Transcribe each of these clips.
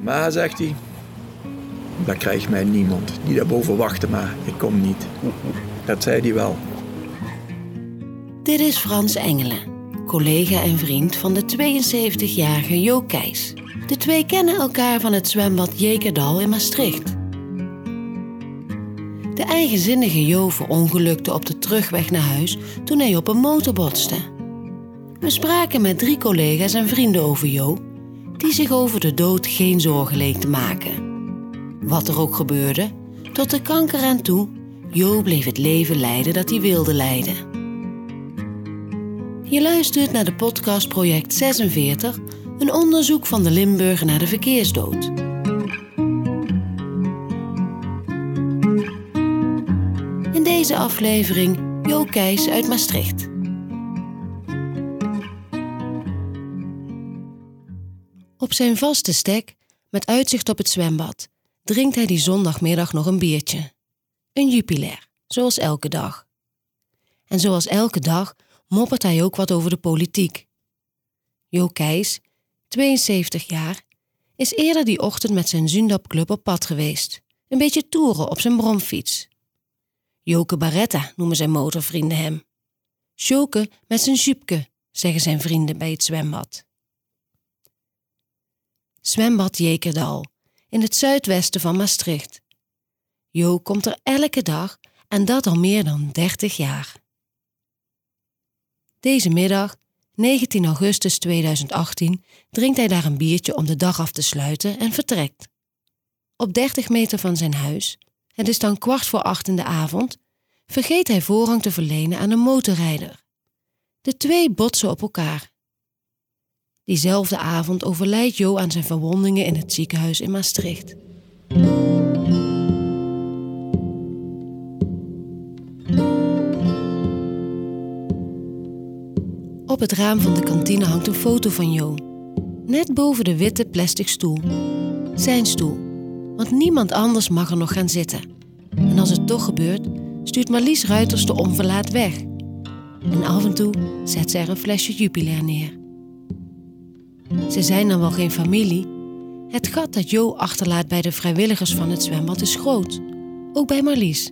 Maar, zegt hij, daar krijgt mij niemand. Die daarboven wachten maar, ik kom niet. Dat zei hij wel. Dit is Frans Engelen, collega en vriend van de 72-jarige Jo Keijs. De twee kennen elkaar van het zwembad Jekerdal in Maastricht. De eigenzinnige Jo verongelukte op de terugweg naar huis toen hij op een motor botste. We spraken met drie collega's en vrienden over Jo, die zich over de dood geen zorgen leek te maken. Wat er ook gebeurde, tot de kanker aan toe, Jo bleef het leven leiden dat hij wilde leiden. Je luistert naar de podcast Project 46, een onderzoek van de Limburger naar de verkeersdood. In deze aflevering Jo Keijs uit Maastricht. Op zijn vaste stek, met uitzicht op het zwembad, drinkt hij die zondagmiddag nog een biertje. Een jupiler, zoals elke dag. En zoals elke dag moppert hij ook wat over de politiek. Jo Keijs, 72 jaar, is eerder die ochtend met zijn Zundapclub op pad geweest. Een beetje toeren op zijn bromfiets. Joke Baretta noemen zijn motorvrienden hem. Sjoke met zijn jupke, zeggen zijn vrienden bij het zwembad. Zwembad Jekerdal, in het zuidwesten van Maastricht. Jo komt er elke dag en dat al meer dan 30 jaar. Deze middag, 19 augustus 2018, drinkt hij daar een biertje om de dag af te sluiten en vertrekt. Op 30 meter van zijn huis, het is dan kwart voor acht in de avond, vergeet hij voorrang te verlenen aan een motorrijder. De twee botsen op elkaar. Diezelfde avond overlijdt Jo aan zijn verwondingen in het ziekenhuis in Maastricht. Op het raam van de kantine hangt een foto van Jo. Net boven de witte plastic stoel. Zijn stoel. Want niemand anders mag er nog gaan zitten. En als het toch gebeurt, stuurt Marlies Ruiters de onverlaat weg. En af en toe zet ze er een flesje Jupiler neer. Ze zijn dan wel geen familie. Het gat dat Jo achterlaat bij de vrijwilligers van het zwembad is groot. Ook bij Marlies.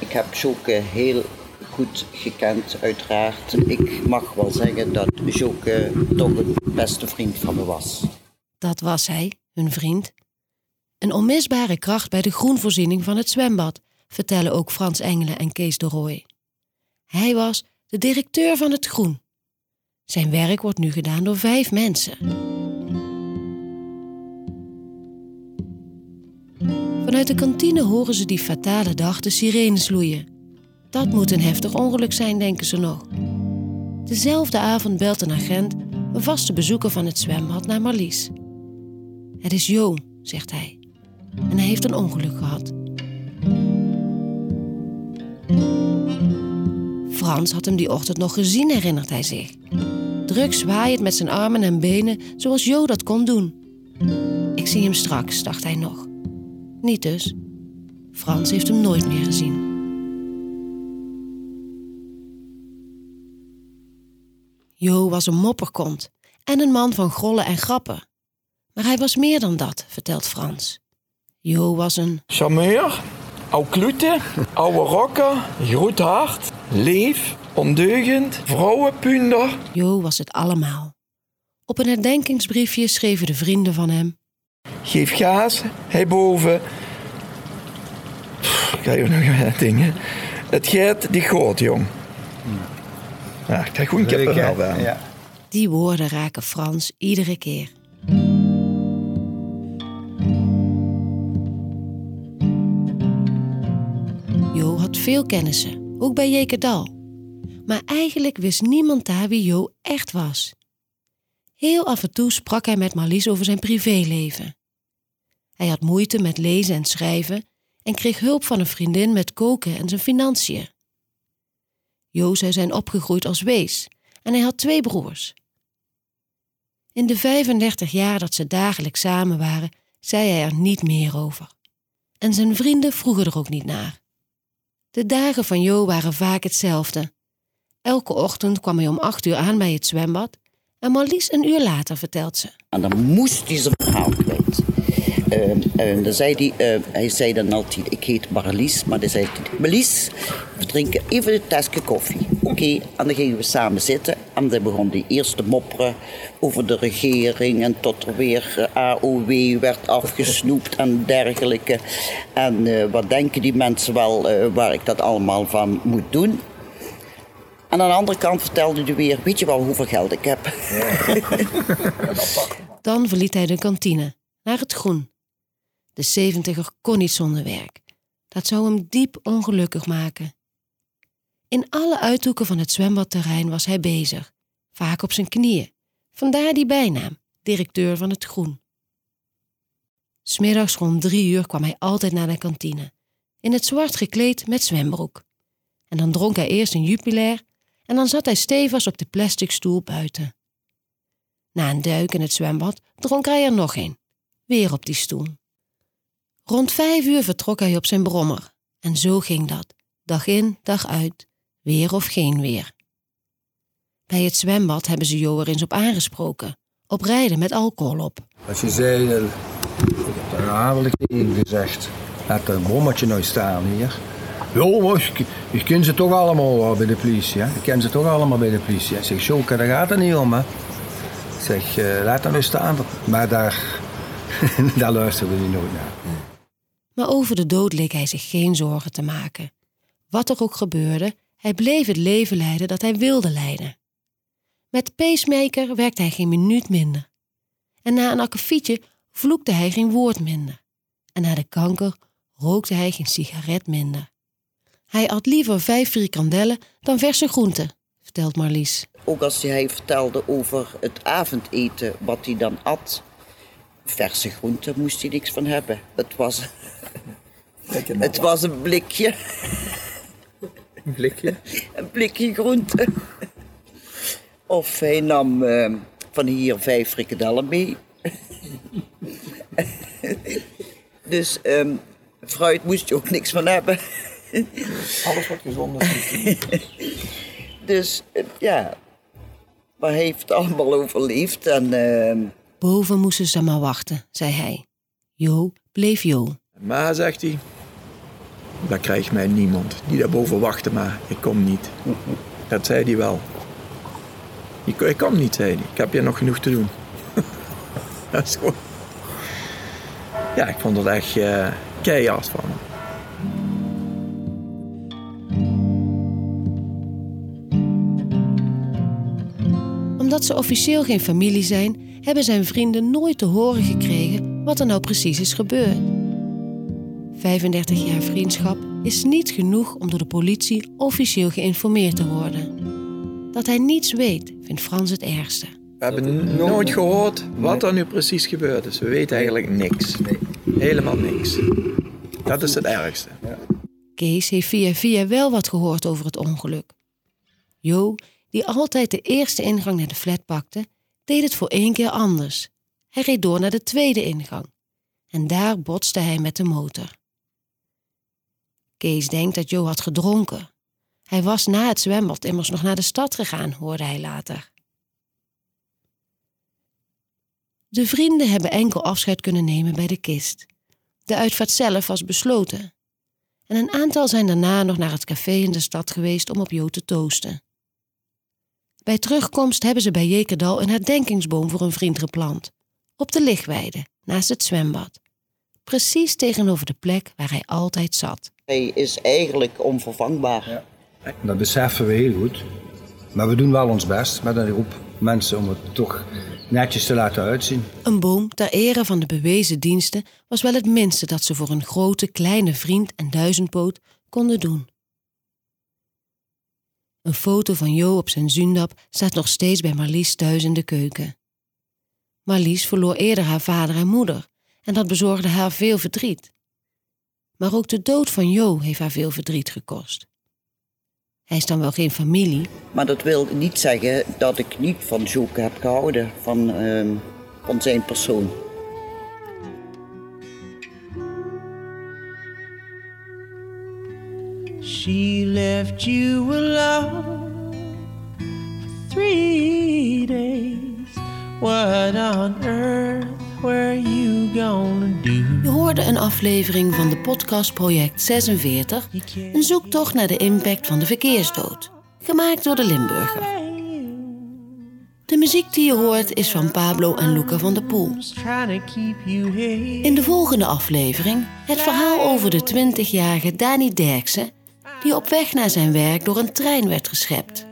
Ik heb Joke heel goed gekend, uiteraard. Ik mag wel zeggen dat Joke toch een beste vriend van me was. Dat was hij, hun vriend. Een onmisbare kracht bij de groenvoorziening van het zwembad, vertellen ook Frans Engelen en Kees de Rooij. Hij was de directeur van het groen. Zijn werk wordt nu gedaan door vijf mensen. Vanuit de kantine horen ze die fatale dag de sirenes loeien. Dat moet een heftig ongeluk zijn, denken ze nog. Dezelfde avond belt een agent, een vaste bezoeker van het zwembad, naar Marlies. Het is Jo, zegt hij. En hij heeft een ongeluk gehad. Frans had hem die ochtend nog gezien, herinnert hij zich. Druk zwaaiend met zijn armen en benen, zoals Jo dat kon doen. Ik zie hem straks, dacht hij nog. Niet dus. Frans heeft hem nooit meer gezien. Jo was een mopperkont en een man van grollen en grappen. Maar hij was meer dan dat, vertelt Frans. Jo was een Charmeur, oude klute, oude rocker, groot hart, lief, ondeugend, vrouwenpunder. Jo was het allemaal. Op een herdenkingsbriefje schreven de vrienden van hem. Geef gaas, hij boven. Pff, ga even nog dingen. Het gaat die groot, jong. Ja, ik krijg goed een kippenvel. Ja. Die woorden raken Frans iedere keer. Jo had veel kennissen, ook bij Jekerdal. Maar eigenlijk wist niemand daar wie Jo echt was. Heel af en toe sprak hij met Marlies over zijn privéleven. Hij had moeite met lezen en schrijven en kreeg hulp van een vriendin met koken en zijn financiën. Jo zou zijn opgegroeid als wees en hij had twee broers. In de 35 jaar dat ze dagelijks samen waren, zei hij er niet meer over. En zijn vrienden vroegen er ook niet naar. De dagen van Jo waren vaak hetzelfde. Elke ochtend kwam hij om acht uur aan bij het zwembad en Marlies een uur later vertelt ze. En dan moest hij zijn verhaal kwijt. uh, dan zei hij, hij zei dan altijd, ik heet Marlies, maar dan zei hij, Marlies, we drinken even een tasje koffie. Oké, en dan gingen we samen zitten en dan begon hij eerst te mopperen over de regering en tot er weer AOW werd afgesnoept en dergelijke. En wat denken die mensen wel waar ik dat allemaal van moet doen? En aan de andere kant vertelde hij weer, weet je wel hoeveel geld ik heb? Dan verliet hij de kantine, naar het groen. De zeventiger kon niet zonder werk. Dat zou hem diep ongelukkig maken. In alle uithoeken van het zwembadterrein was hij bezig, vaak op zijn knieën. Vandaar die bijnaam, directeur van het groen. Smiddags rond drie uur kwam hij altijd naar de kantine, in het zwart gekleed met zwembroek. En dan dronk hij eerst een jupilair en dan zat hij stevig op de plastic stoel buiten. Na een duik in het zwembad dronk hij er nog een, weer op die stoel. Rond vijf uur vertrok hij op zijn brommer. En zo ging dat, dag in, dag uit, weer of geen weer. Bij het zwembad hebben ze Jo er eens op aangesproken. Op rijden met alcohol op. Als je zei, uh, daar heb ik tegen gezegd. Laat een brommertje nou staan hier. Ja, ik, ik ken ze toch allemaal bij de politie. Hè? Ik ken ze toch allemaal bij de politie. Ik zeg, Joke, daar gaat het niet om. Hè? Ik zeg, uh, laat dat nu staan. Maar daar, daar luisterde hij nooit naar. Maar over de dood leek hij zich geen zorgen te maken. Wat er ook gebeurde, hij bleef het leven leiden dat hij wilde leiden. Met pacemaker werkte hij geen minuut minder. En na een akkefietje vloekte hij geen woord minder. En na de kanker rookte hij geen sigaret minder. Hij at liever vijf frikandellen dan verse groenten, vertelt Marlies. Ook als hij vertelde over het avondeten, wat hij dan at. Verse groenten moest hij niks van hebben. Het was, het was een blikje. Een blikje? Een blikje groente. Of hij nam uh, van hier vijf frikandellen mee. dus um, fruit moest je ook niks van hebben. Alles wat gezond is. dus uh, ja, maar hij heeft het allemaal overleefd. En, uh... Boven moesten ze maar wachten, zei hij. Jo bleef Jo. Maar, zegt hij, daar krijgt mij niemand. Die daarboven wachten maar, ik kom niet. Dat zei hij wel. Ik, ik kom niet, zei hij. Ik heb hier nog genoeg te doen. dat is gewoon... Ja, ik vond het echt uh, keihard van hem. Omdat ze officieel geen familie zijn, hebben zijn vrienden nooit te horen gekregen wat er nou precies is gebeurd. 35 jaar vriendschap is niet genoeg om door de politie officieel geïnformeerd te worden. Dat hij niets weet, vindt Frans het ergste. We hebben nooit gehoord wat er nu precies gebeurd is. We weten eigenlijk niks. Helemaal niks. Dat is het ergste. Kees heeft via via wel wat gehoord over het ongeluk. Jo die altijd de eerste ingang naar de flat pakte, deed het voor één keer anders. Hij reed door naar de tweede ingang. En daar botste hij met de motor. Kees denkt dat Jo had gedronken. Hij was na het zwembad immers nog naar de stad gegaan, hoorde hij later. De vrienden hebben enkel afscheid kunnen nemen bij de kist. De uitvaart zelf was besloten. En een aantal zijn daarna nog naar het café in de stad geweest om op Jo te toosten. Bij terugkomst hebben ze bij Jekerdal een herdenkingsboom voor een vriend geplant. Op de lichtweide, naast het zwembad. Precies tegenover de plek waar hij altijd zat. Hij is eigenlijk onvervangbaar. Ja. Dat beseffen we heel goed. Maar we doen wel ons best met een groep mensen om het toch netjes te laten uitzien. Een boom ter ere van de bewezen diensten was wel het minste dat ze voor een grote, kleine vriend en duizendpoot konden doen. Een foto van Jo op zijn zundap staat nog steeds bij Marlies thuis in de keuken. Marlies verloor eerder haar vader en moeder en dat bezorgde haar veel verdriet. Maar ook de dood van Jo heeft haar veel verdriet gekost. Hij is dan wel geen familie. Maar dat wil niet zeggen dat ik niet van Joke heb gehouden, van, uh, van zijn persoon. She left you alone for days. What on earth were you gonna do? hoorde een aflevering van de podcast Project 46, een zoektocht naar de impact van de verkeersdood, gemaakt door de Limburger. De muziek die je hoort is van Pablo en Luca van der Poel. In de volgende aflevering het verhaal over de 20-jarige Dani Derksen, die op weg naar zijn werk door een trein werd geschept.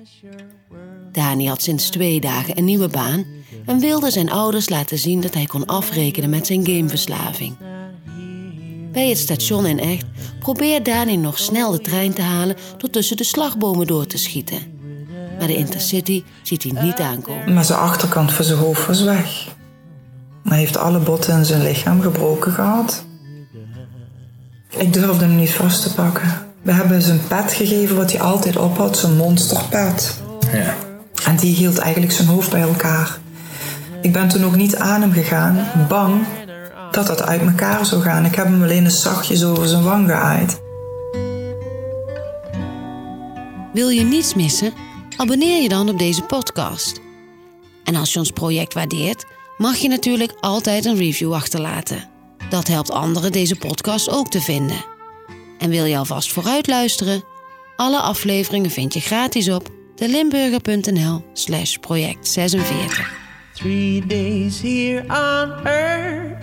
Dani had sinds twee dagen een nieuwe baan en wilde zijn ouders laten zien dat hij kon afrekenen met zijn gameverslaving. Bij het station in Echt probeert Dani nog snel de trein te halen door tussen de slagbomen door te schieten. Maar de Intercity ziet hij niet aankomen. Maar zijn achterkant van zijn hoofd was weg. Hij heeft alle botten in zijn lichaam gebroken gehad. Ik durfde hem niet vast te pakken. We hebben zijn pet gegeven wat hij altijd op had, zijn monsterpet. Ja. En die hield eigenlijk zijn hoofd bij elkaar. Ik ben toen ook niet aan hem gegaan, bang dat dat uit elkaar zou gaan. Ik heb hem alleen eens zachtjes over zijn wang geaaid. Wil je niets missen? Abonneer je dan op deze podcast. En als je ons project waardeert, mag je natuurlijk altijd een review achterlaten. Dat helpt anderen deze podcast ook te vinden. En wil je alvast vooruit luisteren? Alle afleveringen vind je gratis op delimburger.nl slash project 46. Three days here on earth